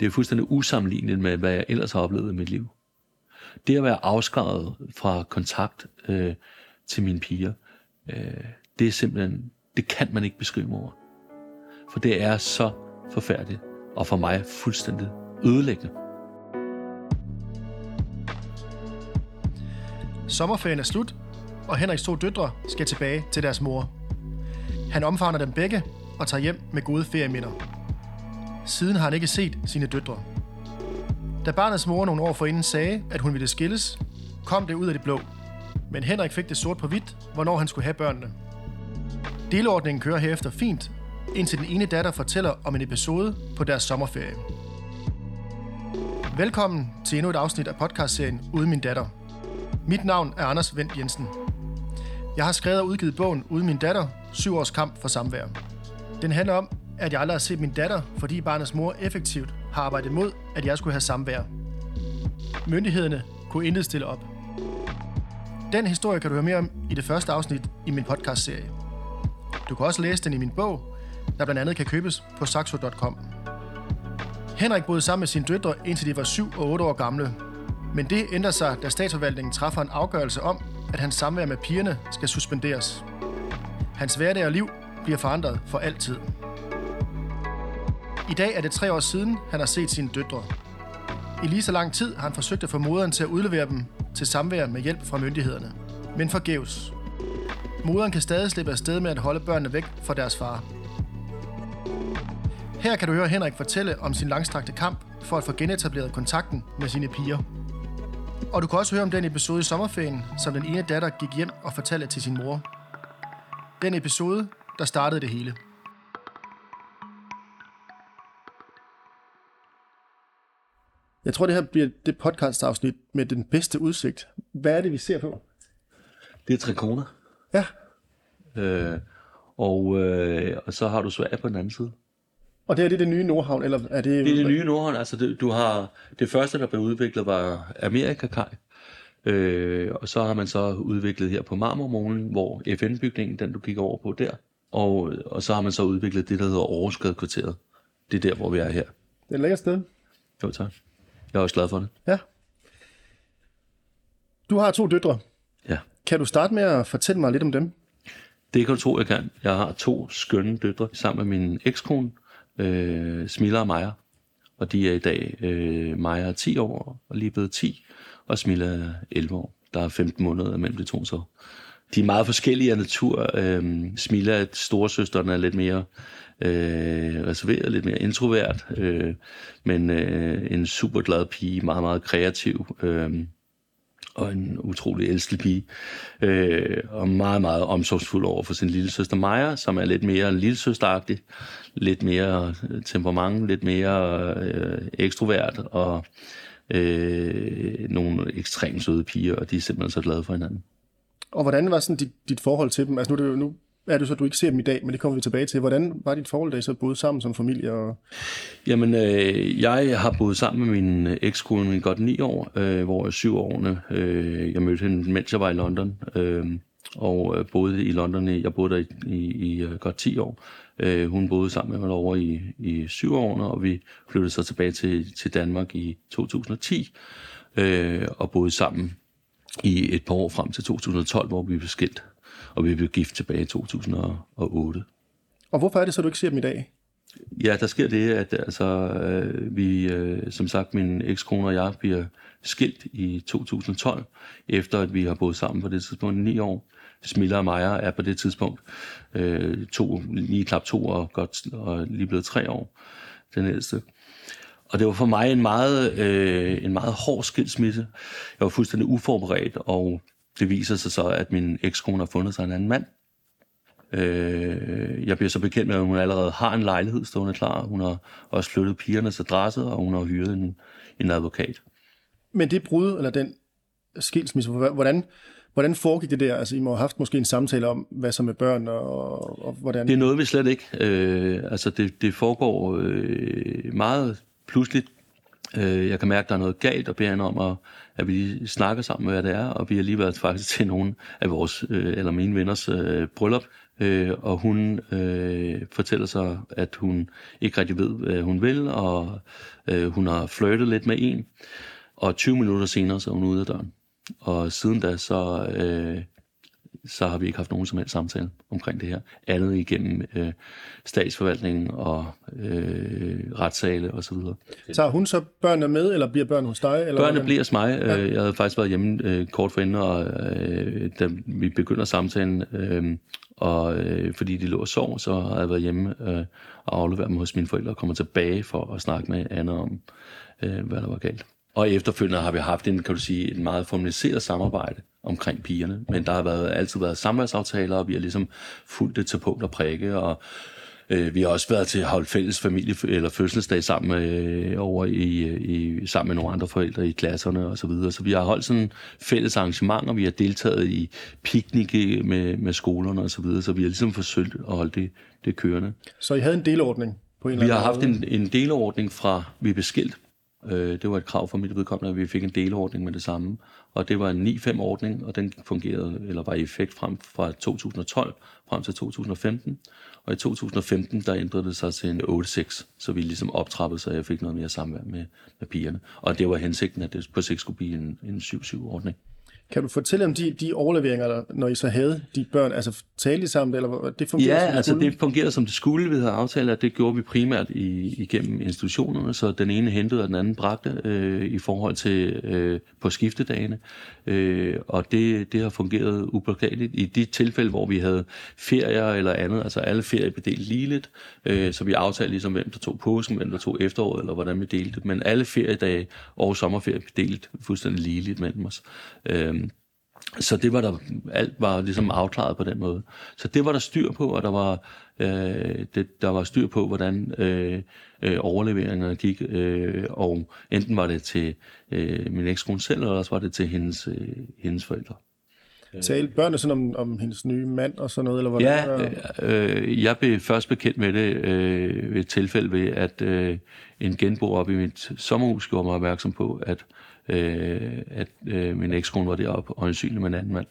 det er fuldstændig usammenligneligt med, hvad jeg ellers har oplevet i mit liv. Det at være afskrevet fra kontakt øh, til mine piger, øh, det er simpelthen, det kan man ikke beskrive over. For det er så forfærdeligt, og for mig fuldstændig ødelæggende. Sommerferien er slut, og Henriks to døtre skal tilbage til deres mor. Han omfavner dem begge og tager hjem med gode ferieminder. Siden har han ikke set sine døtre. Da barnets mor nogle år forinden sagde, at hun ville skilles, kom det ud af det blå. Men Henrik fik det sort på hvidt, hvornår han skulle have børnene. Delordningen kører herefter fint, indtil den ene datter fortæller om en episode på deres sommerferie. Velkommen til endnu et afsnit af podcastserien Uden min datter. Mit navn er Anders Vendt Jensen. Jeg har skrevet og udgivet bogen Uden min datter, syv års kamp for samvær. Den handler om, at jeg aldrig har set min datter, fordi barnets mor effektivt har arbejdet mod, at jeg skulle have samvær. Myndighederne kunne intet stille op. Den historie kan du høre mere om i det første afsnit i min podcastserie. Du kan også læse den i min bog, der blandt andet kan købes på saxo.com. Henrik boede sammen med sine døtre indtil de var 7 og 8 år gamle. Men det ændrer sig, da statsforvaltningen træffer en afgørelse om, at hans samvær med pigerne skal suspenderes. Hans hverdag og liv bliver forandret for altid. I dag er det tre år siden, han har set sine døtre. I lige så lang tid har han forsøgt at få moderen til at udlevere dem til samvær med hjælp fra myndighederne. Men forgæves. Moderen kan stadig slippe afsted med at holde børnene væk fra deres far. Her kan du høre Henrik fortælle om sin langstrakte kamp for at få genetableret kontakten med sine piger. Og du kan også høre om den episode i sommerferien, som den ene datter gik hjem og fortalte til sin mor. Den episode, der startede det hele. Jeg tror, det her bliver det podcast-afsnit med den bedste udsigt. Hvad er det, vi ser på? Det er trikoner. Ja. Øh, og, øh, og så har du Sverige på den anden side. Og det er det, det nye Nordhavn, eller er det... Det er det nye Nordhavn. Altså det, du har, det første, der blev udviklet, var Amerikakaj. Øh, og så har man så udviklet her på Marmormolen, hvor FN-bygningen, den du kigger over på der. Og, og så har man så udviklet det, der hedder Overskadkvarteret. Det er der, hvor vi er her. Det er et lækkert sted. Jo, tak. Jeg er også glad for det. Ja. Du har to døtre. Ja. Kan du starte med at fortælle mig lidt om dem? Det kan du tro, jeg kan. Jeg har to skønne døtre sammen med min ekskone, øh, Smilla og Maja. Og de er i dag, øh, Maja er 10 år og lige blevet 10, og Smilla er 11 år. Der er 15 måneder mellem de to så. De er meget forskellige af natur. Øhm, Smilla, storesøsteren, er lidt mere øh, reserveret, lidt mere introvert, øh, men øh, en super glad pige, meget, meget kreativ. Øh, og en utrolig elskelig pige, øh, og meget, meget omsorgsfuld over for sin lille søster Maja, som er lidt mere lillesøsteragtig, lidt mere øh, temperament, lidt mere øh, ekstrovert, og øh, nogle ekstremt søde piger, og de er simpelthen så glade for hinanden. Og hvordan var sådan dit, dit forhold til dem? Altså nu er, det, jo- nu er det så, at du ikke ser dem i dag, men det kommer vi tilbage til. Hvordan var dit forhold, da I så boede sammen som familie? Og... Jamen, øh, jeg har boet sammen med min øh, ekskone i godt ni år, øh, hvor jeg syv årene, øh, jeg mødte hende, mens jeg var i London, øh, og øh, boede i London, i, jeg boede der i, i, i øh, godt 10 år. Øh, hun boede sammen med mig over i, i syv årene, og vi flyttede så tilbage til, til Danmark i 2010, øh, og boede sammen i et par år frem til 2012, hvor vi blev skilt, og vi blev gift tilbage i 2008. og hvorfor er det så, du ikke ser dem i dag? Ja, der sker det, at altså, øh, vi, øh, som sagt, min ekskone og jeg bliver skilt i 2012, efter at vi har boet sammen på det tidspunkt i ni år. Smilla og Maja er på det tidspunkt øh, to, lige knap to og, godt, og lige blevet tre år, den ældste. Og det var for mig en meget, øh, en meget hård skilsmisse. Jeg var fuldstændig uforberedt, og det viser sig så, at min ekskone har fundet sig en anden mand. Øh, jeg bliver så bekendt med, at hun allerede har en lejlighed stående klar. Hun har også flyttet pigernes adresse, og hun har hyret en, en advokat. Men det brud, eller den skilsmisse, hvordan, hvordan foregik det der? Altså, I må have haft måske en samtale om, hvad så med børn, og, og hvordan... Det er noget, vi slet ikke. Øh, altså, det, det foregår øh, meget pludselig, Øh, jeg kan mærke, at der er noget galt, og beder hende om, at, at vi lige snakker sammen, hvad det er. Og vi har lige været faktisk til nogle af vores, øh, eller mine venners øh, bryllup, øh, og hun øh, fortæller sig, at hun ikke rigtig ved, hvad hun vil, og øh, hun har flirtet lidt med en. Og 20 minutter senere, så er hun ude af døren. Og siden da, så øh, så har vi ikke haft nogen som helst samtale omkring det her. Andet igennem øh, statsforvaltningen og øh, retssale osv. Så Tager hun så børnene med, eller bliver børn hos dig? Eller Børnene bliver hos mig. Ja. Jeg havde faktisk været hjemme øh, kort forinden, og øh, da vi begynder samtalen, øh, og øh, fordi de lå og sov, så har jeg været hjemme øh, og afleveret dem hos mine forældre og kommer tilbage for at snakke med Anna om, øh, hvad der var galt. Og efterfølgende har vi haft en, kan du sige, en meget formaliseret samarbejde omkring pigerne, men der har været, altid været samværsaftaler, og vi har ligesom fulgt det til punkt og prikke, og øh, vi har også været til at holde fælles familie- eller fødselsdag sammen øh, over i, i, sammen med nogle andre forældre i klasserne og så videre. Så vi har holdt sådan fælles arrangementer, vi har deltaget i piknik med, med skolerne og så videre, så vi har ligesom forsøgt at holde det, det kørende. Så I havde en delordning på en Vi eller har anden haft en, en delordning fra, vi blev skilt. Øh, det var et krav for mit vedkommende, at vi fik en delordning med det samme. Og det var en 9-5-ordning, og den fungerede, eller var i effekt frem fra 2012 frem til 2015. Og i 2015, der ændrede det sig til en 8-6, så vi ligesom optrappede, så jeg fik noget mere samvær med, med pigerne. Og det var hensigten, at det på sigt skulle blive en, en 7-7-ordning. Kan du fortælle om de, de overleveringer, der, når I så havde de børn? Altså talte I sammen, eller det fungerer Ja, som altså skulle? det fungerede som det skulle. Vi havde aftalt, at det gjorde vi primært i, igennem institutionerne, så den ene hentede, og den anden bragte øh, i forhold til øh, på skiftedagene. Øh, og det, det har fungeret upåklageligt. I de tilfælde, hvor vi havde ferier eller andet, altså alle ferier blev delt ligeligt, øh, så vi aftalte ligesom, hvem der tog påsken, hvem der tog efteråret, eller hvordan vi delte det. Men alle feriedage og sommerferie blev delt fuldstændig ligeligt mellem os. Øh, så det var der, alt var ligesom afklaret på den måde. Så det var der styr på, og der var, øh, det, der var styr på, hvordan øh, øh, overleveringerne gik, øh, og enten var det til øh, min ekskone selv, eller også var det til hendes, øh, hendes forældre. Talte børnene sådan om, om hendes nye mand og sådan noget? Eller hvordan? Ja, øh, jeg blev først bekendt med det øh, ved et tilfælde ved, at øh, en genbo op i mit sommerhus gjorde mig opmærksom på, at, øh, Øh, at øh, min ekskone var deroppe og øjensynlig med en anden mand.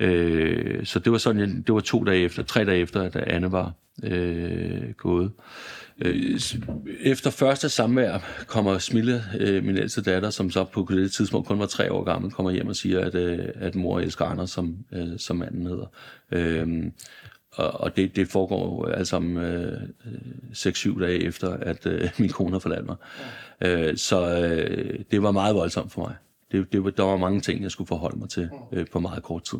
Øh, så det var sådan, jeg, det var to dage efter, tre dage efter, at Anne var øh, gået. Øh, efter første samvær kommer Smille, øh, min ældste datter, som så på det tidspunkt kun var tre år gammel, kommer hjem og siger, at, øh, at mor elsker Anders, som, øh, som manden hedder. Øh, og og det, det foregår jo alt sammen øh, øh 6-7 dage efter, at øh, min kone har forladt mig. Øh, så øh, det var meget voldsomt for mig. Det, det der var mange ting, jeg skulle forholde mig til øh, på meget kort tid.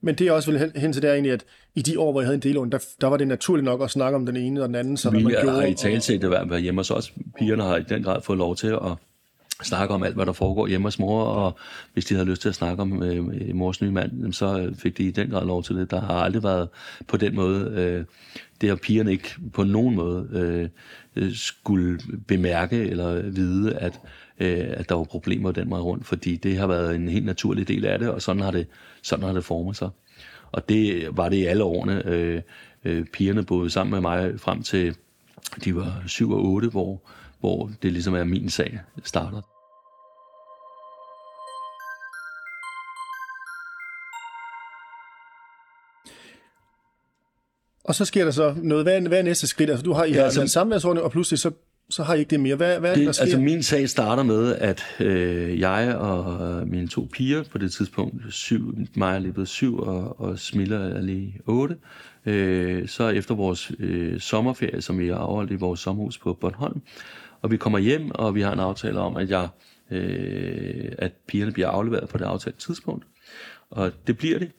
Men det er også vel hen, hen til det er egentlig, at i de år, hvor jeg havde en delordning, der, der var det naturligt nok at snakke om den ene og den anden, så Vi man har gjorde. i tale set det været hjemme hos os. Pigerne har i den grad fået lov til at snakke om alt, hvad der foregår hjemme hos mor, og hvis de havde lyst til at snakke om øh, mors nye mand, så fik de i den grad lov til det. Der har aldrig været på den måde, øh, det har pigerne ikke på nogen måde øh, øh, skulle bemærke eller vide, at, øh, at der var problemer den vej rundt, fordi det har været en helt naturlig del af det, og sådan har det, sådan har det formet sig. Og det var det i alle årene. Øh, øh, pigerne boede sammen med mig frem til de var 7 og 8, hvor, hvor det ligesom er min sag starter. Og så sker der så noget. Hvad er, hvad er næste skridt? Altså, du har, I Ja, altså- samværsordning, og pludselig så, så har I ikke det mere. Hvad, hvad er det, der sker? altså min sag starter med, at øh, jeg og mine to piger på det tidspunkt, syv, mig er lige blevet syv, og, og Smilla er lige otte, øh, så efter vores øh, sommerferie, som vi har afholdt i vores sommerhus på Bornholm, og vi kommer hjem, og vi har en aftale om, at jeg øh, at pigerne bliver afleveret på det aftalte tidspunkt. Og det bliver det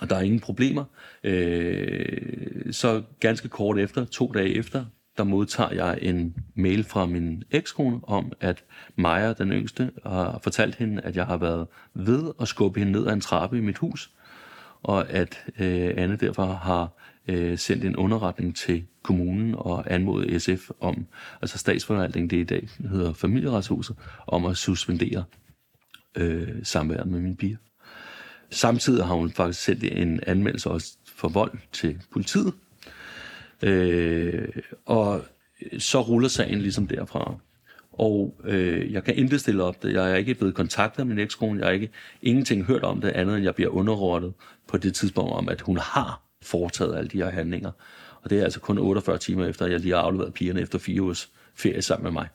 og der er ingen problemer. Øh, så ganske kort efter, to dage efter, der modtager jeg en mail fra min ekskone om, at Maja, den yngste, har fortalt hende, at jeg har været ved at skubbe hende ned ad en trappe i mit hus, og at øh, Anne derfor har øh, sendt en underretning til kommunen og anmodet SF om, altså statsforvaltningen, det i dag hedder familieretshuset, om at suspendere øh, samværet med min piger. Samtidig har hun faktisk sendt en anmeldelse også for vold til politiet. Øh, og så ruller sagen ligesom derfra. og øh, jeg kan ikke stille op det. Jeg er ikke blevet kontaktet af min ekskone. Jeg har ikke ingenting hørt om det andet, end jeg bliver underrådet på det tidspunkt om, at hun har foretaget alle de her handlinger. Og det er altså kun 48 timer efter, at jeg lige har afleveret pigerne efter fire ugers ferie sammen med mig.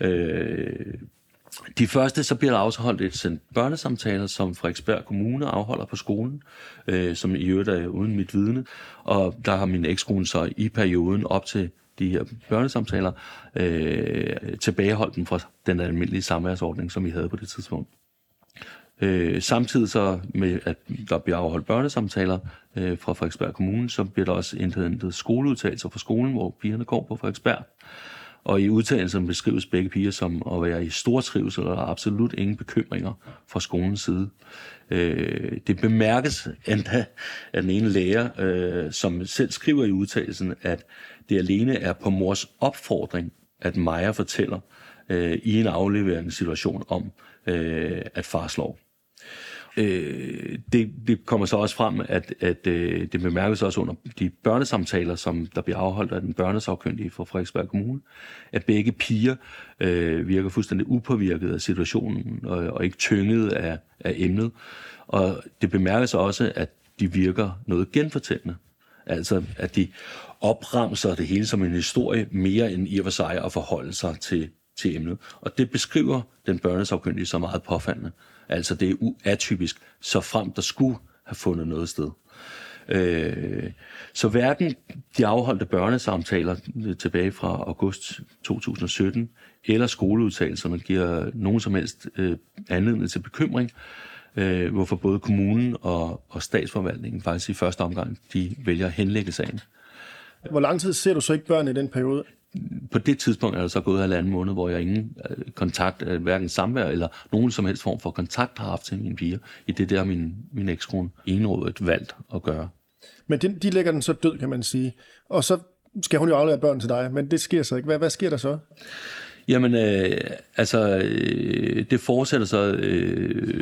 Øh, de første, så bliver der afholdt et sendt børnesamtaler, som Frederiksberg Kommune afholder på skolen, øh, som i øvrigt er uden mit vidne. Og der har min ekskone så i perioden op til de her børnesamtaler øh, tilbageholdt dem fra den almindelige samværsordning, som vi havde på det tidspunkt. Øh, samtidig så med, at der bliver afholdt børnesamtaler øh, fra Frederiksberg Kommune, så bliver der også indhentet skoleudtagelser fra skolen, hvor pigerne går på Frederiksberg. Og i udtalelsen beskrives begge piger som at være i stor trivsel, og absolut ingen bekymringer fra skolens side. Øh, det bemærkes endda af den ene lærer, øh, som selv skriver i udtalelsen, at det alene er på mors opfordring, at Maja fortæller øh, i en afleverende situation om, øh, at far slår. Øh, det, det kommer så også frem, at, at øh, det bemærkes også under de børnesamtaler, som der bliver afholdt af den børnesagkyndige fra Frederiksberg Kommune, at begge piger øh, virker fuldstændig upåvirket af situationen og, og ikke tynget af, af emnet. Og det bemærkes også, at de virker noget genfortællende. Altså, at de opremser det hele som en historie, mere end i og for sig at forholde sig til, til emnet. Og det beskriver den børnesagkyndige så meget påfaldende. Altså det er atypisk, så frem der skulle have fundet noget sted. Øh, så hverken de afholdte børnesamtaler øh, tilbage fra august 2017, eller skoleudtalelserne giver nogen som helst øh, anledning til bekymring, øh, hvorfor både kommunen og, og statsforvaltningen faktisk i første omgang, de vælger at henlægge sagen. Hvor lang tid ser du så ikke børn i den periode? På det tidspunkt er der så gået halvanden måned, hvor jeg ingen øh, kontakt, øh, hverken samvær eller nogen som helst form for kontakt har haft til mine piger. I det der min, min ekskone enrådet valgt at gøre. Men de, de lægger den så død, kan man sige. Og så skal hun jo aflevere børn til dig, men det sker så ikke. Hvad, hvad sker der så? Jamen, øh, altså, øh, det fortsætter så øh,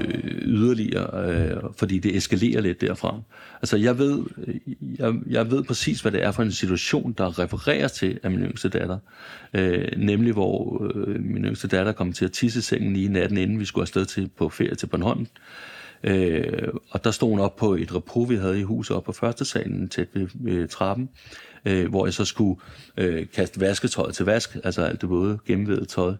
yderligere, øh, fordi det eskalerer lidt derfra. Altså, jeg ved, øh, jeg, jeg ved præcis, hvad det er for en situation, der refereres til af min yngste datter. Øh, nemlig, hvor øh, min yngste datter kom til at tisse sengen lige natten, inden vi skulle afsted til, på ferie til Bornholm. Øh, og der stod hun op på et repos, vi havde i huset op på første salen, tæt ved, øh, trappen øh, Øh, hvor jeg så skulle øh, kaste vasketøjet til vask, altså alt det både gennemvedet tøj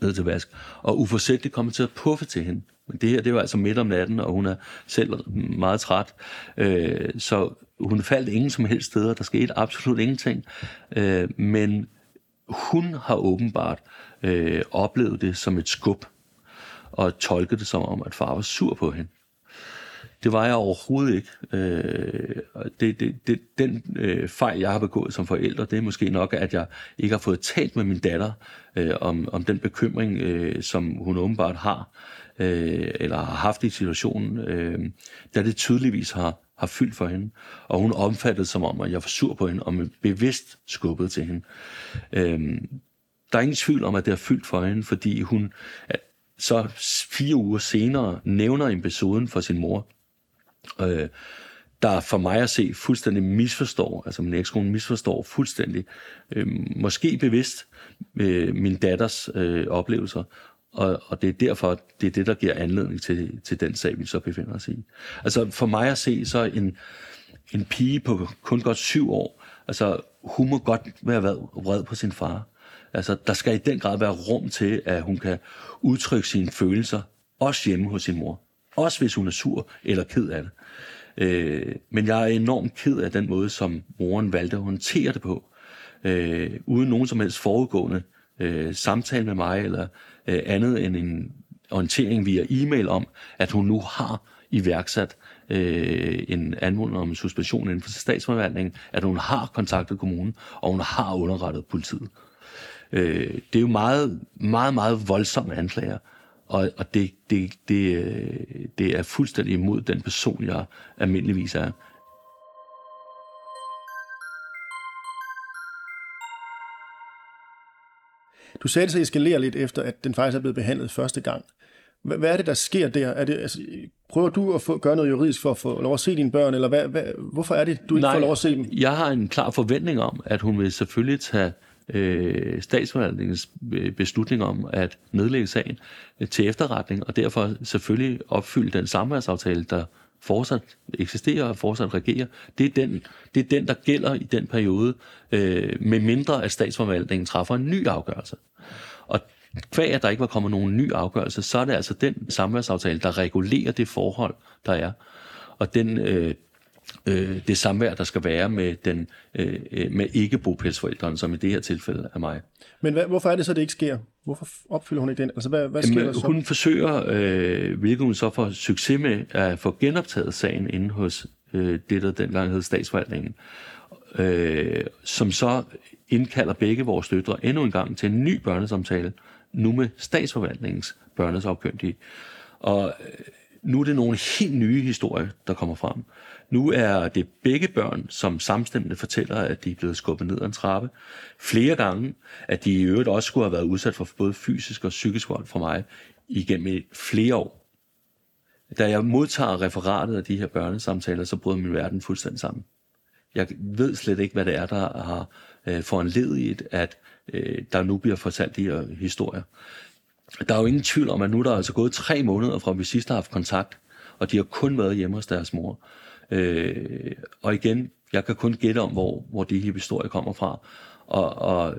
ned til vask, og uforsætligt komme til at puffe til hende. Men det her, det var altså midt om natten, og hun er selv meget træt, øh, så hun faldt ingen som helst steder, der skete absolut ingenting, øh, men hun har åbenbart øh, oplevet det som et skub, og tolket det som om, at far var sur på hende. Det var jeg overhovedet ikke. Øh, det, det, det, den øh, fejl, jeg har begået som forælder, det er måske nok, at jeg ikke har fået talt med min datter øh, om, om den bekymring, øh, som hun åbenbart har, øh, eller har haft i situationen, øh, da det tydeligvis har, har fyldt for hende. Og hun omfattede som om, at jeg var sur på hende, og bevidst skubbede til hende. Øh, der er ingen tvivl om, at det har fyldt for hende, fordi hun så fire uger senere nævner episoden for sin mor øh, der for mig at se fuldstændig misforstår, altså min ekskone misforstår fuldstændig, øh, måske bevidst, øh, min datters øh, oplevelser, og, og det er derfor, det er det, der giver anledning til, til den sag, vi så befinder os i. Altså for mig at se, så en, en pige på kun godt syv år, altså hun må godt være vred på sin far. Altså der skal i den grad være rum til, at hun kan udtrykke sine følelser, også hjemme hos sin mor. Også hvis hun er sur eller ked af det. Øh, men jeg er enormt ked af den måde, som moren valgte at håndtere det på. Øh, uden nogen som helst foregående øh, samtale med mig, eller øh, andet end en orientering via e-mail om, at hun nu har iværksat øh, en anmodning om suspension inden for statsforvaltningen, at hun har kontaktet kommunen, og hun har underrettet politiet. Øh, det er jo meget, meget, meget voldsomme anklager, og, og det, det, det, det er fuldstændig imod den person, jeg almindeligvis er. Du sagde, at det eskalerer lidt efter, at den faktisk er blevet behandlet første gang. Hvad er det, der sker der? Er det, altså, prøver du at få, gøre noget juridisk for at få lov at se dine børn, eller hvad, hvad, hvorfor er det, du ikke Nej, får lov at se dem? jeg har en klar forventning om, at hun vil selvfølgelig tage øh, statsforvaltningens øh, beslutning om at nedlægge sagen øh, til efterretning, og derfor selvfølgelig opfylde den samværsaftale, der fortsat eksisterer og fortsat regerer. Det er den, det er den der gælder i den periode, øh, med mindre at statsforvaltningen træffer en ny afgørelse. Og kvæg at der ikke var kommet nogen ny afgørelse, så er det altså den samværsaftale, der regulerer det forhold, der er. Og den, øh, øh, det samvær, der skal være med, den, øh, med ikke-bopælsforældrene, som i det her tilfælde er mig. Men hvad, hvorfor er det så, det ikke sker? Hvorfor opfylder hun ikke den? Altså, hvad, hvad sker Jamen, der så? hun forsøger, øh, hvilket hun så får succes med, at få genoptaget sagen inde hos øh, det, der dengang hed statsforvaltningen, øh, som så indkalder begge vores døtre endnu en gang til en ny børnesamtale, nu med statsforvaltningens børnesafkyndige. Og øh, nu er det nogle helt nye historier, der kommer frem. Nu er det begge børn, som samstemmende fortæller, at de er blevet skubbet ned ad en trappe. Flere gange, at de i øvrigt også skulle have været udsat for både fysisk og psykisk vold fra mig igennem flere år. Da jeg modtager referatet af de her børnesamtaler, så bryder min verden fuldstændig sammen. Jeg ved slet ikke, hvad det er, der har øh, foranledet, at øh, der nu bliver fortalt de her historier. Der er jo ingen tvivl om, at nu der er altså gået tre måneder fra, vi sidst har haft kontakt, og de har kun været hjemme hos deres mor. Øh, og igen, jeg kan kun gætte om, hvor, hvor de her historier kommer fra. Og, og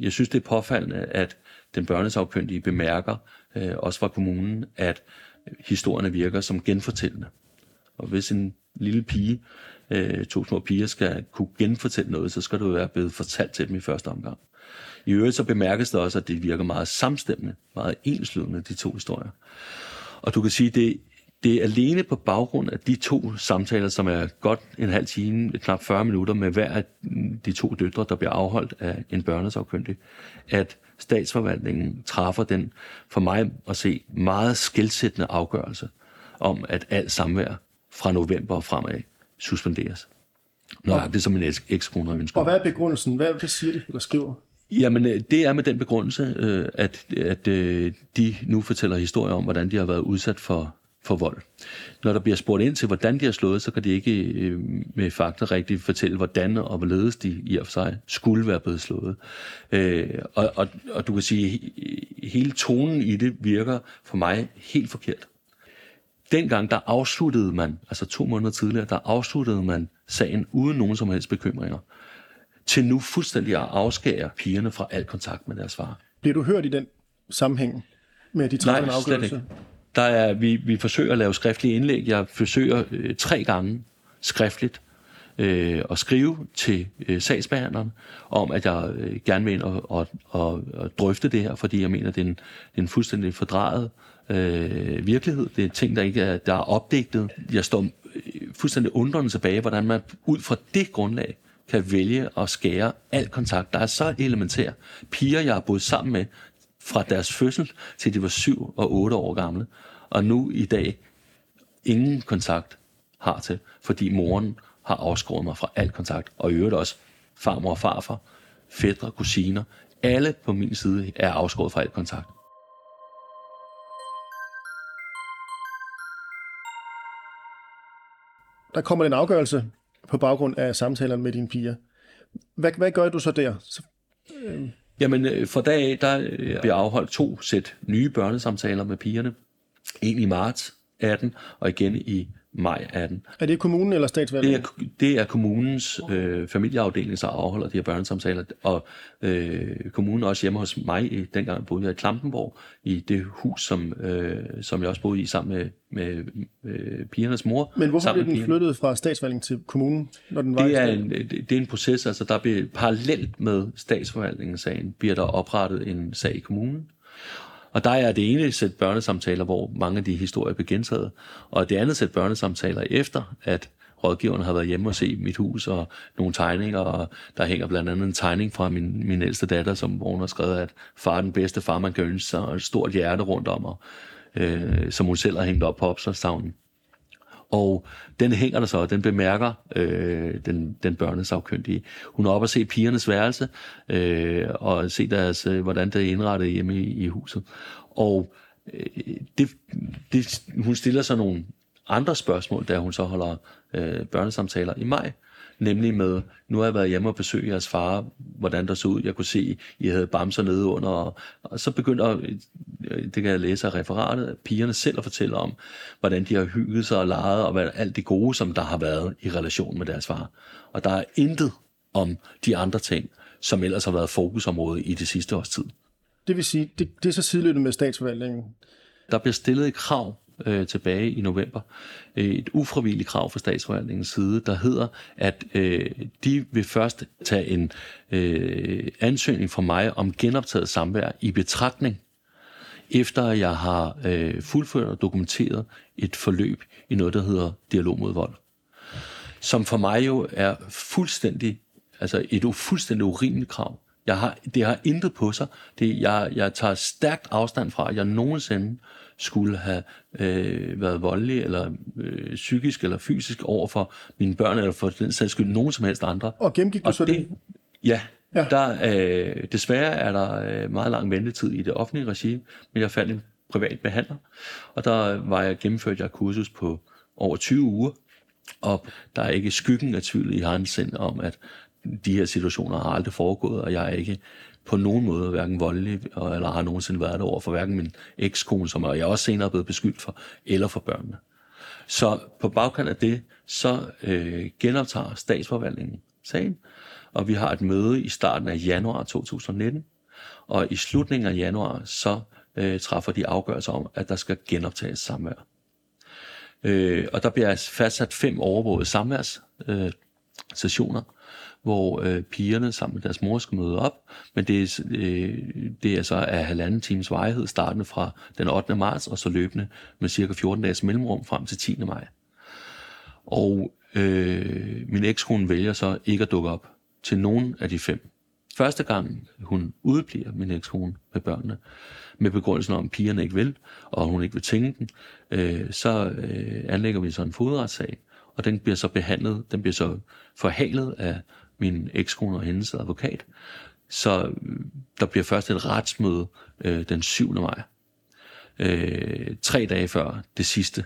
jeg synes, det er påfaldende, at den børnesagkyndige bemærker, øh, også fra kommunen, at historierne virker som genfortællende. Og hvis en lille pige, øh, to små piger, skal kunne genfortælle noget, så skal det jo være blevet fortalt til dem i første omgang. I øvrigt så bemærkes det også, at det virker meget samstemmende, meget enslydende, de to historier. Og du kan sige, det, det er alene på baggrund af de to samtaler, som er godt en halv time, knap 40 minutter med hver af de to døtre, der bliver afholdt af en børnesafkyndig, at statsforvaltningen træffer den, for mig at se, meget skældsættende afgørelse om, at alt samvær fra november og fremad suspenderes. Nå, det er som en ekskone ønsker. Og hvad er begrundelsen? Hvad, hvad siger de, eller skriver? Jamen, øh, det er med den begrundelse, øh, at, at øh, de nu fortæller historier om, hvordan de har været udsat for, for vold. Når der bliver spurgt ind til, hvordan de har slået, så kan de ikke øh, med fakta rigtigt fortælle, hvordan og hvorledes de i og for sig skulle være blevet slået. Øh, og, og, og du kan sige, hele tonen i det virker for mig helt forkert. Dengang der afsluttede man, altså to måneder tidligere, der afsluttede man sagen uden nogen som helst bekymringer til nu fuldstændig at afskære pigerne fra al kontakt med deres far. Bliver du hørt i den sammenhæng med de tre Nej, slet ikke. Der er, vi, vi forsøger at lave skriftlige indlæg. Jeg forsøger øh, tre gange skriftligt øh, at skrive til øh, sagsbehandleren om, at jeg øh, gerne vil ind og, og, og, og drøfte det her, fordi jeg mener, det er en, det er en fuldstændig fordrejet øh, virkelighed. Det er ting, der ikke er, der er opdigtet. Jeg står øh, fuldstændig undrende tilbage, hvordan man ud fra det grundlag kan vælge at skære al kontakt, der er så elementær. Piger, jeg har boet sammen med fra deres fødsel til de var 7 og 8 år gamle, og nu i dag ingen kontakt har til, fordi moren har afskåret mig fra al kontakt, og i øvrigt også farmor og farfar, fædre, kusiner, alle på min side er afskåret fra al kontakt. Der kommer en afgørelse på baggrund af samtalerne med dine piger. Hvad, hvad gør du så der? Så, øh... Jamen, øh, for dag af, der øh, bliver afholdt to sæt nye børnesamtaler med pigerne. En i marts 18, og igen i maj 18. Er det kommunen eller statsvalget? Det er, det er kommunens øh, familieafdeling, der afholder de her børnesamtaler, og øh, kommunen er også hjemme hos mig, dengang boede jeg i Klampenborg, i det hus, som, øh, som jeg også boede i sammen med, med øh, pigernes mor. Men hvorfor blev den flyttet fra statsforvaltningen til kommunen, når den var det er, en, det er en proces, altså der bliver parallelt med statsforvaltningens sagen, bliver der oprettet en sag i kommunen, og der er det ene sæt børnesamtaler, hvor mange af de historier blev gentaget, og det andet sæt børnesamtaler efter, at rådgiveren har været hjemme og se mit hus og nogle tegninger, og der hænger blandt andet en tegning fra min, min ældste datter, som hvor hun har skrevet, at far er den bedste far, man kan ønske sig, og et stort hjerte rundt om, og, øh, som hun selv har hængt op på opslagstavlen. Og den hænger der så, og den bemærker øh, den, den børnesagkyndige. Hun er oppe og se pigernes værelse, øh, og se deres, øh, hvordan det er indrettet hjemme i, i huset. Og øh, det, det, hun stiller så nogle andre spørgsmål, da hun så holder øh, børnesamtaler i maj. Nemlig med, nu har jeg været hjemme og besøgt jeres far, hvordan der så ud. Jeg kunne se, I havde bamser nede under. Og, og så begynder, det kan jeg læse af referatet, at pigerne selv at fortælle om, hvordan de har hygget sig og leget, og hvad, alt det gode, som der har været i relation med deres far. Og der er intet om de andre ting, som ellers har været fokusområde i det sidste års tid. Det vil sige, det, det er så sideløbende med statsforvaltningen. Der bliver stillet et krav øh, tilbage i november, øh, et ufravilligt krav fra statsforvaltningens side, der hedder, at øh, de vil først tage en øh, ansøgning fra mig om genoptaget samvær i betragtning, efter jeg har øh, fuldført og dokumenteret et forløb i noget, der hedder dialog mod vold. Som for mig jo er fuldstændig, altså et fuldstændig urimeligt krav. Jeg har, det har intet på sig. Det, jeg, jeg tager stærkt afstand fra, at jeg nogensinde skulle have øh, været voldelig eller øh, psykisk eller fysisk over for mine børn, eller for den sags skyld nogen som helst andre. Og gennemgik du Og så det? det? Ja, ja. Der, øh, desværre er der øh, meget lang ventetid i det offentlige regime, men jeg fandt en privat behandler, og der var jeg gennemført jeg kursus på over 20 uger, og der er ikke skyggen af tvivl i hans sind om, at de her situationer har aldrig foregået, og jeg er ikke på nogen måde hverken voldelig, eller har nogensinde været det over for hverken min ekskone, som jeg også senere er blevet beskyldt for, eller for børnene. Så på bagkant af det, så øh, genoptager statsforvaltningen sagen, og vi har et møde i starten af januar 2019, og i slutningen af januar, så øh, træffer de afgørelser om, at der skal genoptages samvær. Øh, og der bliver fastsat fem overvågede samværssessioner, øh, sessioner, hvor øh, pigerne sammen med deres mor skal møde op, men det er, øh, det er så af halvanden times vejhed, startende fra den 8. marts, og så løbende med cirka 14 dages mellemrum frem til 10. maj. Og øh, min ekskone vælger så ikke at dukke op til nogen af de fem. Første gang hun udbliver min ekskone med børnene, med begrundelsen om, at pigerne ikke vil, og hun ikke vil tænke den, øh, så øh, anlægger vi så en fodretssag, og den bliver så behandlet, den bliver så forhalet af min ekskone og hendes advokat. Så øh, der bliver først et retsmøde øh, den 7. maj, øh, tre dage før det sidste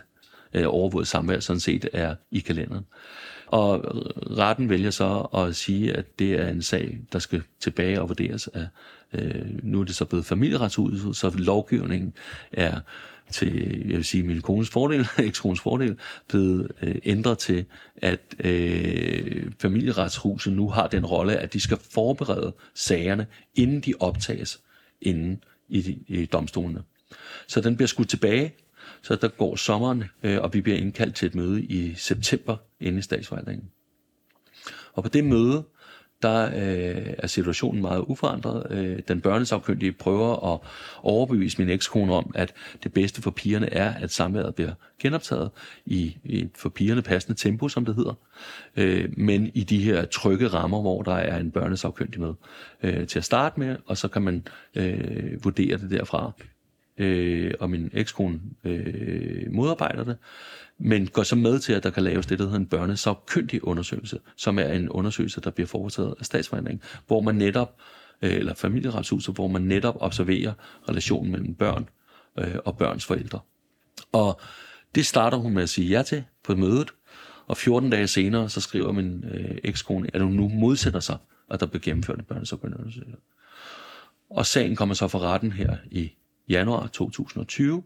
øh, overvåget samvær sådan set er i kalenderen. Og øh, retten vælger så at sige, at det er en sag, der skal tilbage og vurderes af, øh, nu er det så blevet familieretshuset, så lovgivningen er til, jeg vil sige, min kones fordel, ekskones fordel, blevet øh, ændret til, at øh, familieretshuset nu har den rolle, at de skal forberede sagerne, inden de optages inden i, i domstolene. Så den bliver skudt tilbage, så der går sommeren, øh, og vi bliver indkaldt til et møde i september inde i statsforvaltningen. Og på det møde, der øh, er situationen meget uforandret. Øh, den børnesagkyndige prøver at overbevise min ekskone om, at det bedste for pigerne er, at samværet bliver genoptaget i, i et for pigerne passende tempo, som det hedder, øh, men i de her trygge rammer, hvor der er en børnesagkyndig med øh, til at starte med, og så kan man øh, vurdere det derfra. Øh, og min ekskone øh, modarbejder det, men går så med til, at der kan laves det, der hedder en børnesagkyndig undersøgelse, som er en undersøgelse, der bliver foretaget af statsforvaltningen, hvor man netop, øh, eller familieretshuset, hvor man netop observerer relationen mellem børn øh, og børns forældre. Og det starter hun med at sige ja til på mødet, og 14 dage senere, så skriver min øh, ekskone, at hun nu modsætter sig, at der bliver gennemført en børnesagkyndig undersøgelse. Og sagen kommer så for retten her i januar 2020.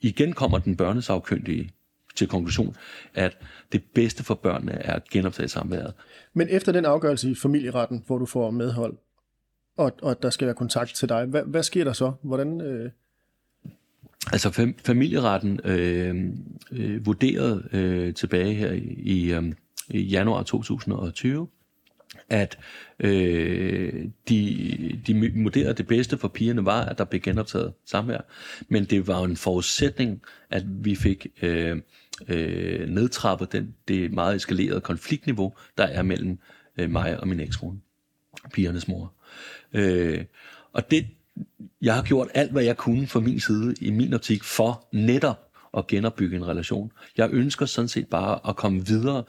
Igen kommer den børnesagkyndige til konklusion, at det bedste for børnene er at genoptage samværet. Men efter den afgørelse i familieretten, hvor du får medhold, og, og der skal være kontakt til dig, hvad, hvad sker der så? Hvordan, øh, Altså fam- familieretten øh, øh, vurderede øh, tilbage her i, øh, i januar 2020, at øh, de, de vurderede, at det bedste for pigerne var, at der blev genoptaget samvær. Men det var en forudsætning, at vi fik øh, øh, nedtrapper den, det meget eskalerede konfliktniveau, der er mellem øh, mig og min ekskone, pigernes mor. Øh, og det, jeg har gjort alt, hvad jeg kunne fra min side, i min optik, for netop at genopbygge en relation. Jeg ønsker sådan set bare at komme videre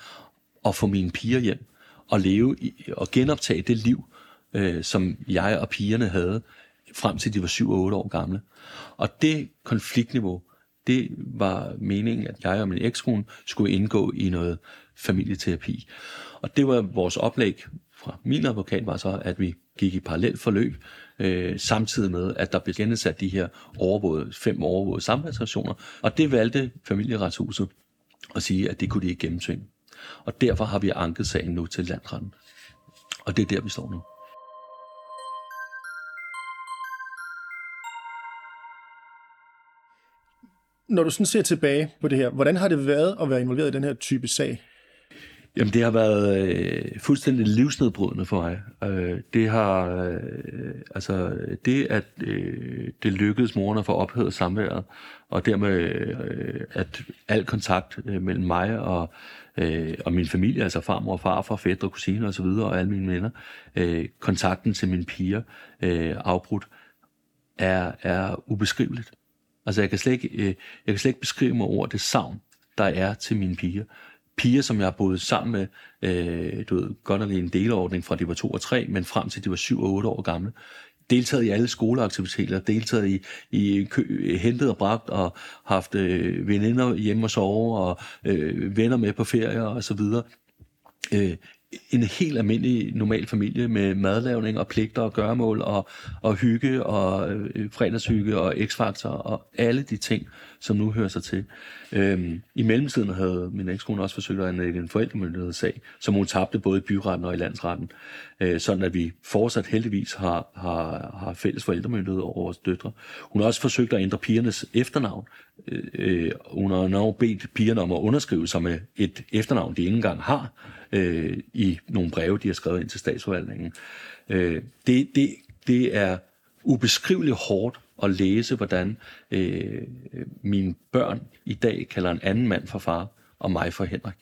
og få mine piger hjem og leve i, og genoptage det liv, øh, som jeg og pigerne havde frem til de var 7 og 8 år gamle. Og det konfliktniveau, det var meningen, at jeg og min ekskone skulle indgå i noget familieterapi. Og det var vores oplæg fra min advokat var så, at vi gik i parallelt forløb, øh, samtidig med, at der blev genindsat de her overvågede, fem overvågede samværsreaktioner. Og det valgte familieretshuset at sige, at det kunne de ikke gennemtvinge. Og derfor har vi anket sagen nu til landretten. Og det er der, vi står nu. Når du sådan ser tilbage på det her, hvordan har det været at være involveret i den her type sag? Jamen, det har været øh, fuldstændig livsnedbrydende for mig. Øh, det har, øh, altså, det at øh, det lykkedes moren at få ophævet samværet, og dermed øh, at al kontakt øh, mellem mig og, øh, og min familie, altså farmor og farfar, fædre, kusiner osv., og alle mine venner, øh, kontakten til mine piger øh, afbrudt, er, er ubeskriveligt. Altså, jeg kan, slet ikke, øh, jeg kan slet ikke beskrive med ord det savn, der er til mine piger piger, som jeg har boet sammen med, øh, du ved, godt nok i en delordning fra de var to og tre, men frem til de var syv og otte år gamle. Deltaget i alle skoleaktiviteter, deltaget i, i kø, hentet og bragt, og haft øh, veninder hjemme og sove, og øh, venner med på ferie og så videre. Øh, en helt almindelig normal familie med madlavning og pligter og gøremål og, og hygge og øh, fredagshygge og x-faktor og alle de ting, som nu hører sig til. Øhm, I mellemtiden havde min ekskone også forsøgt at anlægge en forældremyndighedssag, som hun tabte både i byretten og i landsretten, øh, sådan at vi fortsat heldigvis har, har, har fælles forældremyndighed over vores døtre. Hun har også forsøgt at ændre pigernes efternavn. Øh, øh hun har nok bedt pigerne om at underskrive sig med et efternavn, de ikke engang har, øh, i nogle breve, de har skrevet ind til statsforvaltningen. Øh, det, det, det er ubeskriveligt hårdt at læse, hvordan øh, mine børn i dag kalder en anden mand for far, og mig for Henrik.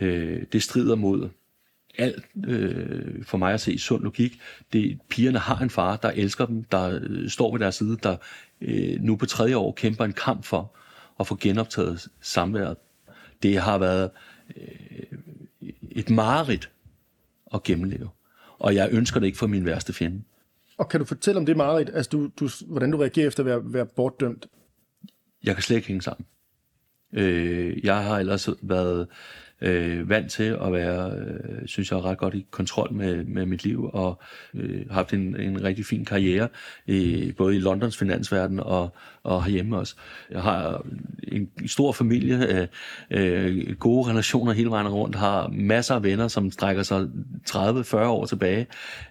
Øh, det strider mod alt øh, for mig at se sund logik. Det, pigerne har en far, der elsker dem, der øh, står ved deres side, der øh, nu på tredje år kæmper en kamp for at få genoptaget samværet. Det har været øh, et mareridt at gennemleve. Og jeg ønsker det ikke for min værste fjende. Og kan du fortælle om det mareridt, altså du, du, hvordan du reagerer efter at være, være bortdømt? Jeg kan slet ikke hænge sammen. Øh, jeg har ellers været øh, vant til at være, øh, synes jeg, ret godt i kontrol med, med mit liv, og øh, haft en, en rigtig fin karriere, i, både i Londons finansverden og, og herhjemme også. Jeg har en stor familie, øh, øh, gode relationer hele vejen rundt, har masser af venner, som strækker sig 30-40 år tilbage,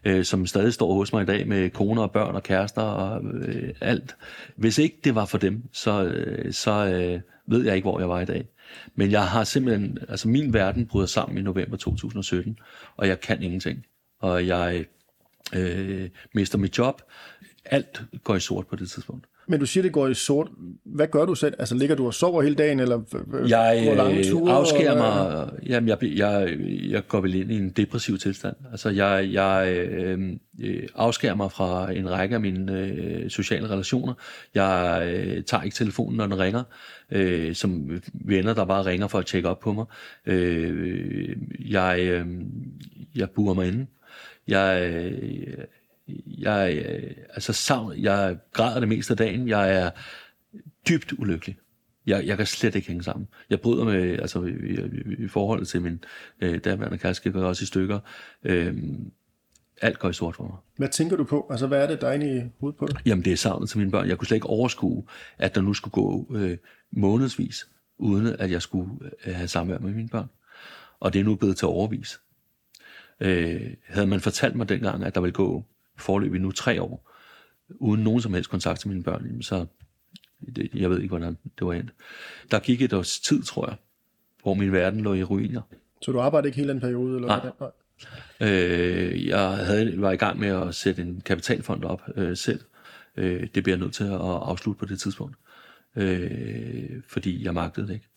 øh, som stadig står hos mig i dag med koner og børn og kærester og øh, alt. Hvis ikke det var for dem, så, øh, så øh, ved jeg ikke, hvor jeg var i dag. Men jeg har simpelthen, altså min verden bryder sammen i november 2017, og jeg kan ingenting. Og jeg øh, mister mit job. Alt går i sort på det tidspunkt. Men du siger, det går i sort. Hvad gør du selv? Altså ligger du og sover hele dagen, eller jeg går lange ture? afskærer mig. Jamen, jeg, jeg, jeg går vel ind i en depressiv tilstand. Altså, jeg, jeg øh, afskærer mig fra en række af mine øh, sociale relationer. Jeg øh, tager ikke telefonen, når den ringer, øh, som venner, der bare ringer for at tjekke op på mig. Øh, jeg, øh, jeg burer mig inde. Jeg... Øh, jeg, altså savn, jeg græder det meste af dagen. Jeg er dybt ulykkelig. Jeg, jeg kan slet ikke hænge sammen. Jeg bryder med, altså i, i, i forhold til min øh, daværende kæreste, går også i stykker. Øh, alt går i sort for mig. Hvad tænker du på? Altså, hvad er det, der er inde i hovedet på dig? Jamen, det er savnet til mine børn. Jeg kunne slet ikke overskue, at der nu skulle gå øh, månedsvis, uden at jeg skulle øh, have samvær med mine børn. Og det er nu blevet til overvis. Øh, havde man fortalt mig dengang, at der ville gå forløb i nu tre år, uden nogen som helst kontakt til mine børn, så det, jeg ved ikke, hvordan det var endt. Der gik et års tid, tror jeg, hvor min verden lå i ruiner. Så du arbejdede ikke hele den periode? Eller Nej. Nej. Øh, jeg havde, var i gang med at sætte en kapitalfond op øh, selv. Øh, det bliver jeg nødt til at afslutte på det tidspunkt, øh, fordi jeg magtede det ikke.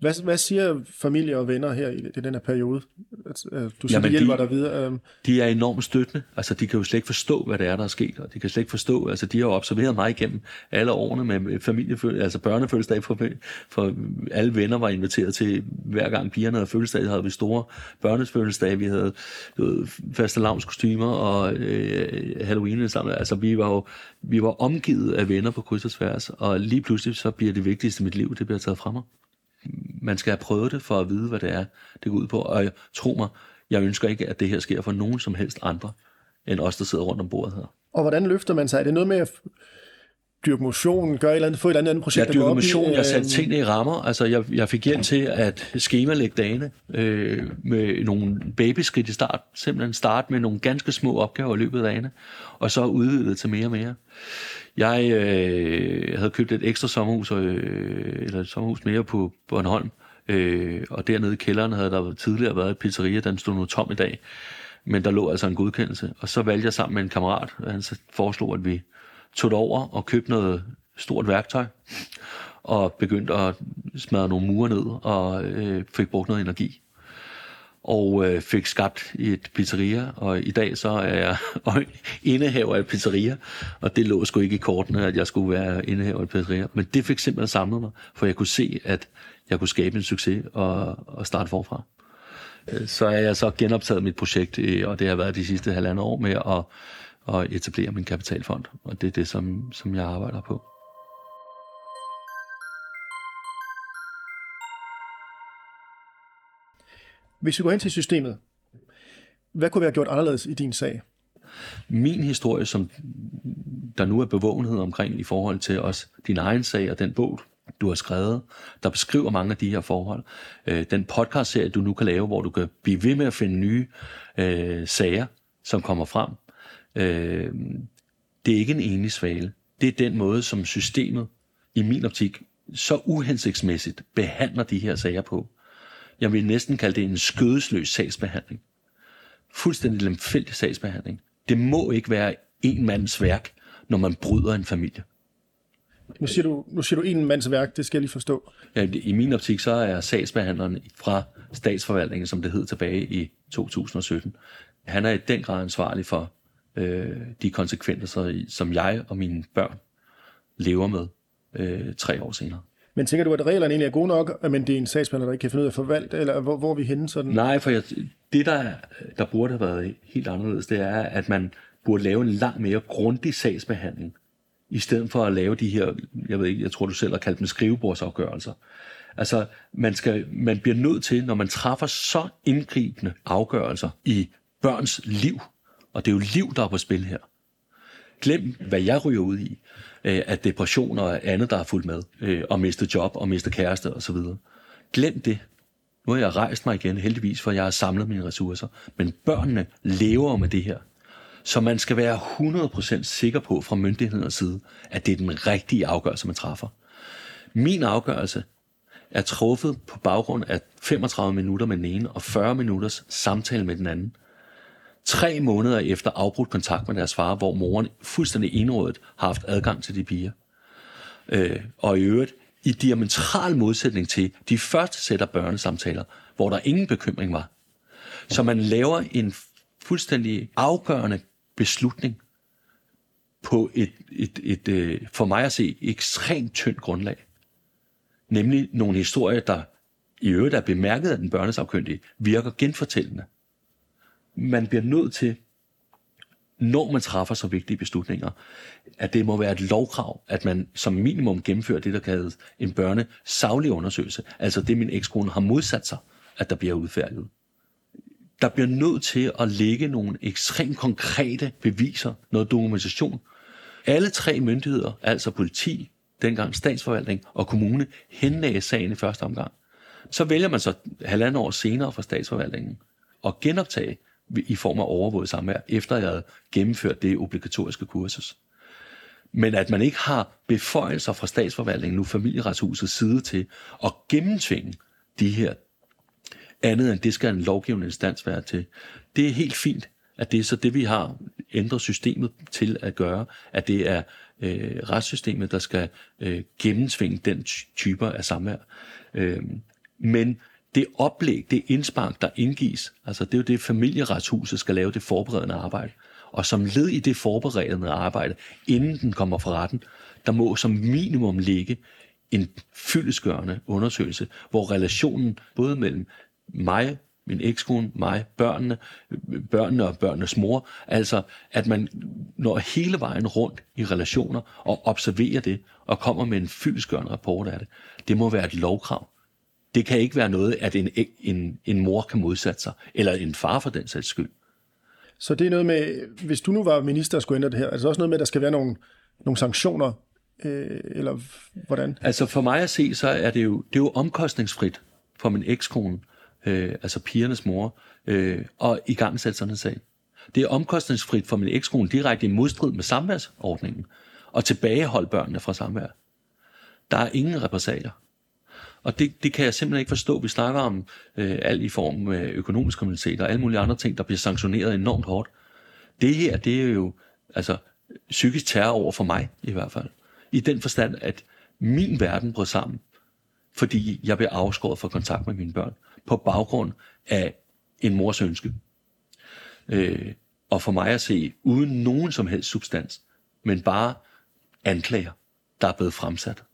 Hvad, hvad siger familie og venner her i, i den her periode? Du siger, Jamen, de hjælper de- dig videre. øhm, de er enormt støttende. Altså, de kan jo slet ikke forstå, hvad det er, der er sket, og de kan slet ikke forstå, altså, de har jo observeret mig igennem alle årene med familie, altså børnefødselsdag for, for alle venner var inviteret til, hver gang pigerne havde fødselsdag, havde vi store børnefødselsdage, vi havde faste kostymer og øh, Halloween sammen. Altså, vi var jo vi var omgivet af venner på kryds og tværs, og lige pludselig så bliver det vigtigste i mit liv, det bliver taget fra mig man skal have prøvet det for at vide, hvad det er, det går ud på. Og tro mig, jeg ønsker ikke, at det her sker for nogen som helst andre, end os, der sidder rundt om bordet her. Og hvordan løfter man sig? Er det noget med at dyrke motion, gøre et eller andet, få et eller andet projekt, Jeg op motion, i? jeg satte øhm, tingene i rammer. Altså, jeg, jeg fik hjælp til at skemalægge dagene øh, med nogle babyskridt i start. Simpelthen starte med nogle ganske små opgaver i løbet af dagene, og så udvide til mere og mere. Jeg øh, havde købt et ekstra sommerhus, øh, eller et sommerhus mere på Bornholm, øh, og dernede i kælderen havde der tidligere været et pizzeria, den stod nu tom i dag, men der lå altså en godkendelse. Og så valgte jeg sammen med en kammerat, og han foreslog, at vi tog det over og købte noget stort værktøj, og begyndte at smadre nogle mure ned, og øh, fik brugt noget energi og øh, fik skabt et pizzeria, og i dag så er jeg indehaver af pizzeria, og det lå sgu ikke i kortene, at jeg skulle være indehaver af pizzeria, men det fik simpelthen samlet mig, for jeg kunne se, at jeg kunne skabe en succes og, og starte forfra. Øh, så er jeg så genoptaget mit projekt, og det har været de sidste halvandet år med at, at etablere min kapitalfond, og det er det, som, som jeg arbejder på. Hvis vi går hen til systemet, hvad kunne vi have gjort anderledes i din sag? min historie, som der nu er bevågenhed omkring i forhold til også din egen sag og den bog, du har skrevet, der beskriver mange af de her forhold. Øh, den podcast-serie, du nu kan lave, hvor du kan blive ved med at finde nye øh, sager, som kommer frem. Øh, det er ikke en enig svale. Det er den måde, som systemet, i min optik, så uhensigtsmæssigt behandler de her sager på. Jeg vil næsten kalde det en skødesløs sagsbehandling fuldstændig lemfældig sagsbehandling. Det må ikke være en mands værk, når man bryder en familie. Nu siger du, nu siger du en mands værk, det skal jeg lige forstå. Ja, I min optik så er sagsbehandleren fra statsforvaltningen, som det hed tilbage i 2017, han er i den grad ansvarlig for øh, de konsekvenser, som jeg og mine børn lever med øh, tre år senere. Men tænker du, at reglerne egentlig er gode nok, men det er en sagsbehandler, der ikke kan finde ud af at forvalte, eller hvor, hvor er vi henne sådan? Nej, for jeg, det, der, der burde have været helt anderledes, det er, at man burde lave en langt mere grundig sagsbehandling, i stedet for at lave de her, jeg ved ikke, jeg tror du selv har kaldt dem skrivebordsafgørelser. Altså, man, skal, man bliver nødt til, når man træffer så indgribende afgørelser i børns liv, og det er jo liv, der er på spil her. Glem, hvad jeg ryger ud i, øh, af depression og andet, der er fulgt med, øh, og miste job og miste kæreste osv. Glem det. Nu har jeg rejst mig igen, heldigvis, for jeg har samlet mine ressourcer. Men børnene lever med det her. Så man skal være 100% sikker på fra myndighedernes side, at det er den rigtige afgørelse, man træffer. Min afgørelse er truffet på baggrund af 35 minutter med den ene og 40 minutters samtale med den anden. Tre måneder efter afbrudt kontakt med deres far, hvor moren fuldstændig enrådet har haft adgang til de piger. Øh, og i øvrigt i diametral modsætning til de første sætter børnesamtaler, hvor der ingen bekymring var. Så man laver en fuldstændig afgørende beslutning på et, et, et, et for mig at se, ekstremt tyndt grundlag. Nemlig nogle historier, der i øvrigt er bemærket af den børnesafkyndige, virker genfortællende. Man bliver nødt til, når man træffer så vigtige beslutninger, at det må være et lovkrav, at man som minimum gennemfører det, der kaldes en børnesaglig undersøgelse. Altså det, min ekskone har modsat sig, at der bliver udfærdiget. Der bliver nødt til at lægge nogle ekstremt konkrete beviser, noget dokumentation. Alle tre myndigheder, altså politi, dengang statsforvaltning og kommune, henlagde sagen i første omgang. Så vælger man så halvandet år senere fra statsforvaltningen at genoptage i form af overvåget samvær, efter jeg havde gennemført det obligatoriske kursus. Men at man ikke har beføjelser fra statsforvaltningen, nu familieretshusets side til at gennemtvinge de her andet end det skal en lovgivende instans være til. Det er helt fint, at det er så det, vi har ændret systemet til at gøre, at det er øh, retssystemet, der skal øh, gennemtvinge den typer af samvær. Øh, Men det oplæg, det indspark, der indgives, altså det er jo det, familieretshuset skal lave det forberedende arbejde. Og som led i det forberedende arbejde, inden den kommer fra retten, der må som minimum ligge en fyldesgørende undersøgelse, hvor relationen både mellem mig, min ekskone, mig, børnene, børnene og børnenes mor, altså at man når hele vejen rundt i relationer og observerer det og kommer med en fyldesgørende rapport af det, det må være et lovkrav. Det kan ikke være noget, at en, en, en mor kan modsætte sig, eller en far for den sags skyld. Så det er noget med, hvis du nu var minister og skulle ændre det her, er det også noget med, at der skal være nogle, nogle sanktioner, øh, eller hvordan? Altså for mig at se, så er det jo, det er jo omkostningsfrit for min ekskone, øh, altså pigernes mor, øh, og i gang sætte sådan en sag. Det er omkostningsfrit for min ekskone direkte i modstrid med samværsordningen, og tilbageholde børnene fra samvær. Der er ingen repressalier. Og det, det kan jeg simpelthen ikke forstå. Vi snakker om øh, alt i form af økonomisk kriminalitet og alle mulige andre ting, der bliver sanktioneret enormt hårdt. Det her, det er jo altså psykisk terror over for mig i hvert fald. I den forstand, at min verden brød sammen, fordi jeg blev afskåret fra kontakt med mine børn på baggrund af en mors ønske. Øh, og for mig at se, uden nogen som helst substans, men bare anklager, der er blevet fremsat.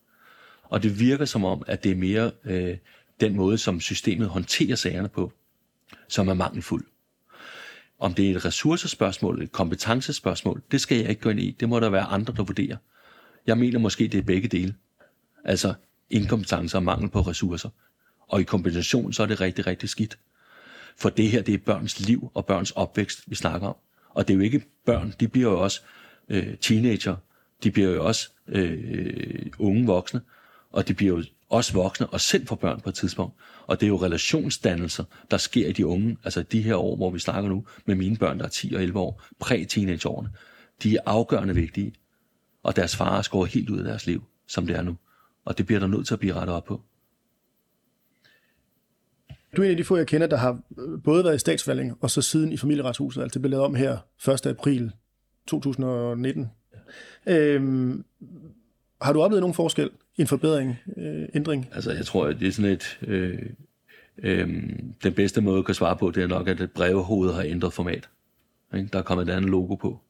Og det virker som om, at det er mere øh, den måde, som systemet håndterer sagerne på, som er mangelfuld. Om det er et ressourcespørgsmål, et kompetencespørgsmål, det skal jeg ikke gå ind i. Det må der være andre, der vurderer. Jeg mener måske, det er begge dele. Altså inkompetence og mangel på ressourcer. Og i kombination, så er det rigtig, rigtig skidt. For det her, det er børns liv og børns opvækst, vi snakker om. Og det er jo ikke børn, de bliver jo også øh, teenager, de bliver jo også øh, unge voksne, og de bliver jo også voksne og selv får børn på et tidspunkt. Og det er jo relationsdannelser, der sker i de unge, altså de her år, hvor vi snakker nu, med mine børn, der er 10 og 11 år, præ-teenageårene. De er afgørende vigtige, og deres far går helt ud af deres liv, som det er nu. Og det bliver der nødt til at blive rettet op på. Du er en af de få, jeg kender, der har både været i statsforvaltning og så siden i familieretshuset. Altså det blev lavet om her 1. april 2019. Øhm, har du oplevet nogen forskel? En forbedring, øh, ændring? Altså jeg tror, at det er sådan et... Øh, øh, den bedste måde at kan svare på, det er nok, at et brevhoved har ændret format. Ikke? Der er kommet et andet logo på.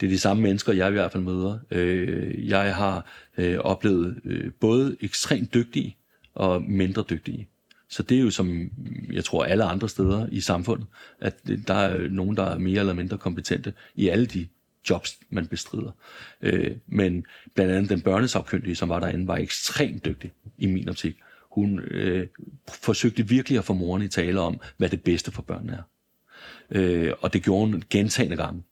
Det er de samme mennesker, jeg i hvert fald møder. Øh, jeg har øh, oplevet øh, både ekstremt dygtige og mindre dygtige. Så det er jo som, jeg tror, alle andre steder i samfundet, at der er nogen, der er mere eller mindre kompetente i alle de jobs, man bestrider. Øh, men blandt andet den børnesafkyndige, som var derinde, var ekstremt dygtig i min optik. Hun øh, forsøgte virkelig at få moren i tale om, hvad det bedste for børnene er. Øh, og det gjorde hun gentagende gange.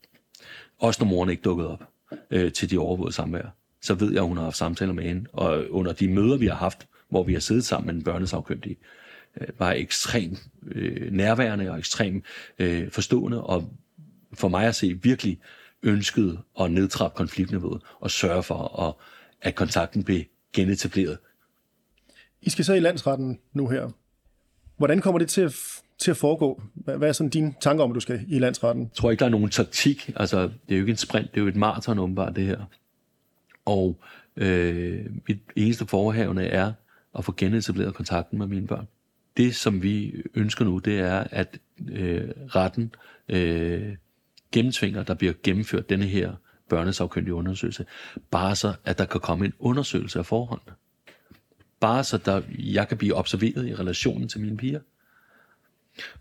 Også når moren ikke dukkede op øh, til de overvågede samvær. Så ved jeg, at hun har haft samtaler med hende. Og under de møder, vi har haft, hvor vi har siddet sammen med den børnesafkyndige, øh, var ekstremt øh, nærværende og ekstremt øh, forstående, og for mig at se virkelig ønskede at nedtrappe konfliktniveauet og sørge for, at, at kontakten blev genetableret. I skal så i landsretten nu her. Hvordan kommer det til at, til at foregå? Hvad er sådan dine tanker om, at du skal i landsretten? Jeg tror ikke, der er nogen taktik. Altså, det er jo ikke en sprint, det er jo et maraton åbenbart, det her. Og øh, mit eneste forhavende er at få genetableret kontakten med mine børn. Det, som vi ønsker nu, det er, at øh, retten øh, gennemtvinger, der bliver gennemført denne her børnesagkyndige undersøgelse, bare så, at der kan komme en undersøgelse af forholdene. Bare så, der, jeg kan blive observeret i relationen til mine piger.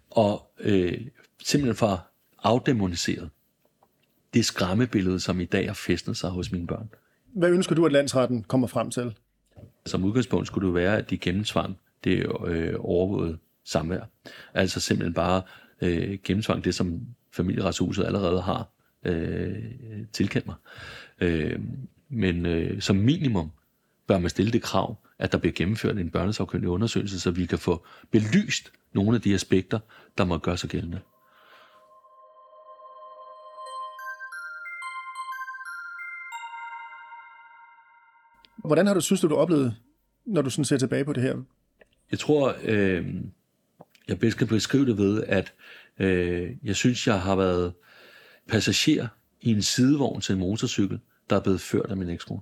Og øh, simpelthen for afdemoniseret det skræmmebillede, som i dag har fæstnet sig hos mine børn. Hvad ønsker du, at landsretten kommer frem til? Som udgangspunkt skulle det være, at de gennemtvang det øh, overvåget samvær. Altså simpelthen bare øh, gennemtvang det, som familieretshuset allerede har øh, tilkendt mig. Øh, men øh, som minimum bør man stille det krav, at der bliver gennemført en børnesagkyndig undersøgelse, så vi kan få belyst nogle af de aspekter, der må gøre sig gældende. Hvordan har du synes, du har oplevet, når du sådan ser tilbage på det her? Jeg tror, øh, jeg bedst kan beskrive det ved, at øh, jeg synes, jeg har været passager i en sidevogn til en motorcykel, der er blevet ført af min ekskone.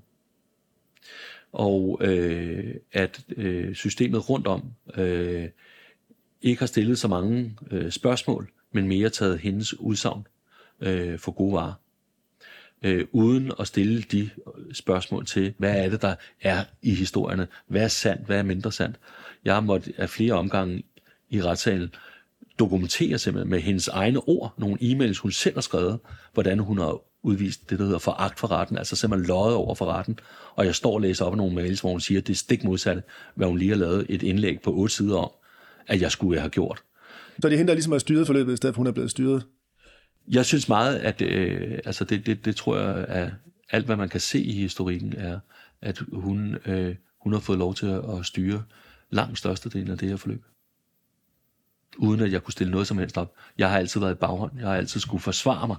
og øh, at øh, systemet rundt om øh, ikke har stillet så mange øh, spørgsmål, men mere taget hendes udsagn øh, for gode varer. Øh, uden at stille de spørgsmål til, hvad er det, der er i historierne? Hvad er sandt? Hvad er mindre sandt? Jeg har måttet af flere omgange i retssalen dokumentere simpelthen med hendes egne ord, nogle e-mails, hun selv har skrevet, hvordan hun har udvist det, der hedder foragt for retten, altså simpelthen løjet over for retten. Og jeg står og læser op af nogle mails, hvor hun siger, at det er stik modsatte, hvad hun lige har lavet et indlæg på otte sider om, at jeg skulle have gjort. Så det er hende, der ligesom har styret forløbet, i stedet for hun er blevet styret? Jeg synes meget, at øh, altså det, det, det tror jeg, at alt hvad man kan se i historikken, er, at hun, øh, hun har fået lov til at styre langt størstedelen af det her forløb. Uden at jeg kunne stille noget som helst op. Jeg har altid været i baghånd. Jeg har altid skulle forsvare mig.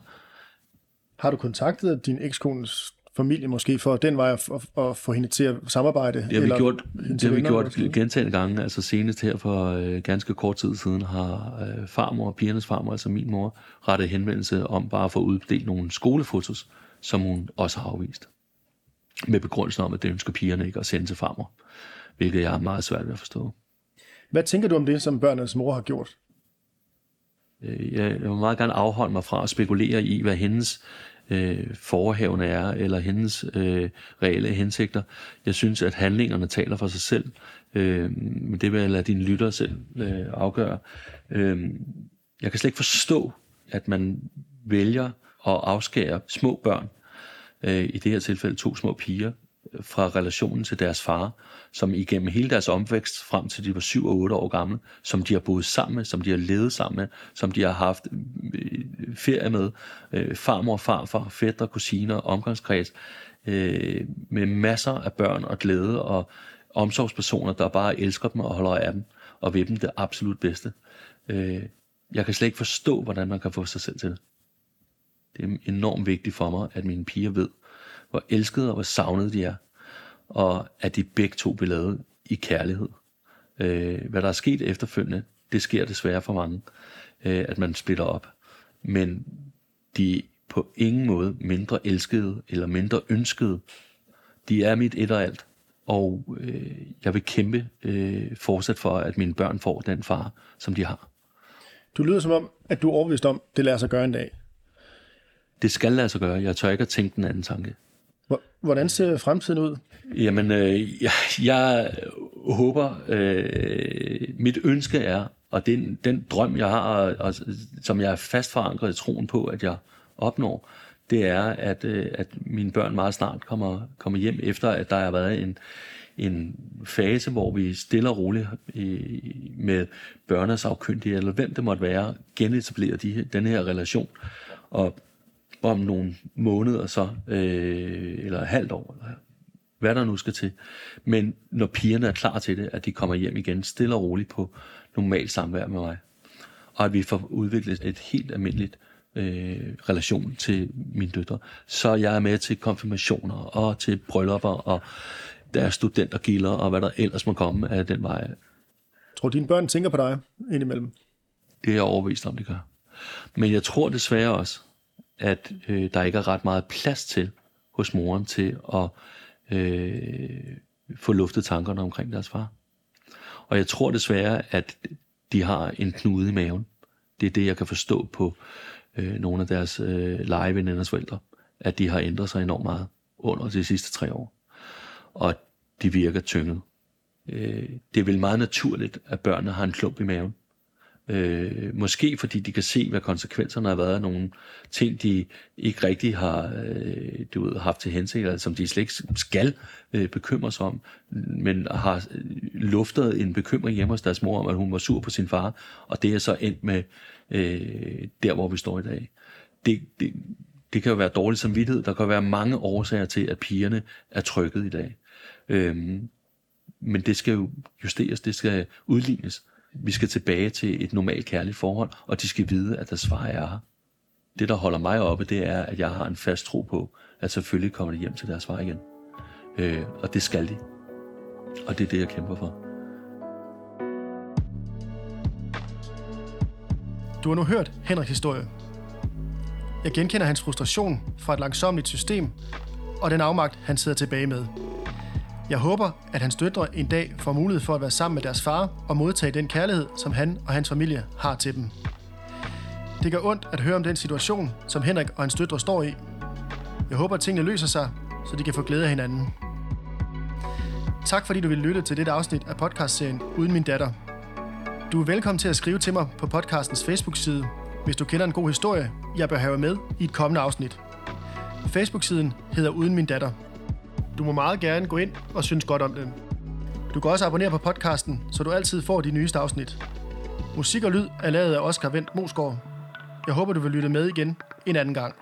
Har du kontaktet din ekskones familie måske for den vej at, at få hende til at samarbejde? Det har vi gjort, det har vi gjort gentagende gange. Altså senest her for øh, ganske kort tid siden har øh, farmor, pigernes farmor, altså min mor, rettet henvendelse om bare at få uddelt nogle skolefotos, som hun også har afvist. Med begrundelsen om, at det ønsker pigerne ikke at sende til farmor. Hvilket jeg er meget svært ved at forstå. Hvad tænker du om det, som børnenes mor har gjort? Øh, jeg vil meget gerne afholde mig fra at spekulere i, hvad hendes øh, forhavne er, eller hendes øh, reelle hensigter. Jeg synes, at handlingerne taler for sig selv, øh, men det vil jeg lade dine lyttere selv øh, afgøre. Øh, jeg kan slet ikke forstå, at man vælger at afskære små børn, øh, i det her tilfælde to små piger, fra relationen til deres far, som igennem hele deres omvækst frem til de var 7 og 8 år gamle, som de har boet sammen med, som de har levet sammen med, som de har haft øh, ferie med, øh, farmor, farfar, fætter, kusiner, omgangskreds, øh, med masser af børn og glæde og omsorgspersoner, der bare elsker dem og holder af dem og ved dem det absolut bedste. Øh, jeg kan slet ikke forstå, hvordan man kan få sig selv til det. Det er enormt vigtigt for mig, at mine piger ved, hvor elskede og hvor savnede de er, og at de begge to blev lavet i kærlighed. Øh, hvad der er sket efterfølgende, det sker desværre for mange, øh, at man splitter op. Men de er på ingen måde mindre elskede eller mindre ønskede. De er mit et og alt, og øh, jeg vil kæmpe øh, fortsat for, at mine børn får den far, som de har. Du lyder som om, at du er overbevist om, det lader sig gøre en dag. Det skal lade sig gøre. Jeg tør ikke at tænke den anden tanke. Hvordan ser fremtiden ud? Jamen, øh, jeg, jeg håber, øh, mit ønske er, og den, den drøm, jeg har, og, og, som jeg er fast forankret i troen på, at jeg opnår, det er, at, øh, at mine børn meget snart kommer, kommer hjem, efter at der har været en, en fase, hvor vi stille og roligt øh, med børnesafkyndige, eller hvem det måtte være, genetablerer de, den her relation. Og om nogle måneder så, øh, eller halvt år, eller hvad der nu skal til. Men når pigerne er klar til det, at de kommer hjem igen stille og roligt på normal samvær med mig. Og at vi får udviklet et helt almindeligt øh, relation til mine døtre. Så jeg er med til konfirmationer og til bryllupper og deres studentergilder og hvad der ellers må komme af den vej. Tror dine børn tænker på dig indimellem? Det er jeg overbevist om, det gør. Men jeg tror desværre også, at øh, der ikke er ret meget plads til hos moren til at øh, få luftet tankerne omkring deres far. Og jeg tror desværre, at de har en knude i maven. Det er det, jeg kan forstå på øh, nogle af deres øh, legeveninders forældre, at de har ændret sig enormt meget under de sidste tre år. Og de virker tynget. Øh, det er vel meget naturligt, at børnene har en klump i maven. Øh, måske fordi de kan se, hvad konsekvenserne har været af nogle ting, de ikke rigtig har øh, du ved, haft til hensigt, eller som de slet ikke skal øh, bekymre sig om, men har øh, luftet en bekymring hjemme hos deres mor om, at hun var sur på sin far, og det er så endt med øh, der, hvor vi står i dag. Det, det, det kan jo være dårlig samvittighed. Der kan være mange årsager til, at pigerne er trykket i dag. Øh, men det skal jo justeres, det skal udlignes. Vi skal tilbage til et normalt kærligt forhold, og de skal vide, at deres far er her. Det, der holder mig oppe, det er, at jeg har en fast tro på, at selvfølgelig kommer de hjem til deres far igen. Øh, og det skal de. Og det er det, jeg kæmper for. Du har nu hørt Henriks historie. Jeg genkender hans frustration fra et langsomligt system, og den afmagt, han sidder tilbage med. Jeg håber, at hans døtre en dag får mulighed for at være sammen med deres far og modtage den kærlighed, som han og hans familie har til dem. Det gør ondt at høre om den situation, som Henrik og hans døtre står i. Jeg håber, at tingene løser sig, så de kan få glæde af hinanden. Tak fordi du vil lytte til dette afsnit af podcastserien Uden min datter. Du er velkommen til at skrive til mig på podcastens Facebook-side, hvis du kender en god historie, jeg bør have med i et kommende afsnit. Facebook-siden hedder Uden min datter. Du må meget gerne gå ind og synes godt om den. Du kan også abonnere på podcasten, så du altid får de nyeste afsnit. Musik og lyd er lavet af Oscar Vendt Mosgaard. Jeg håber, du vil lytte med igen en anden gang.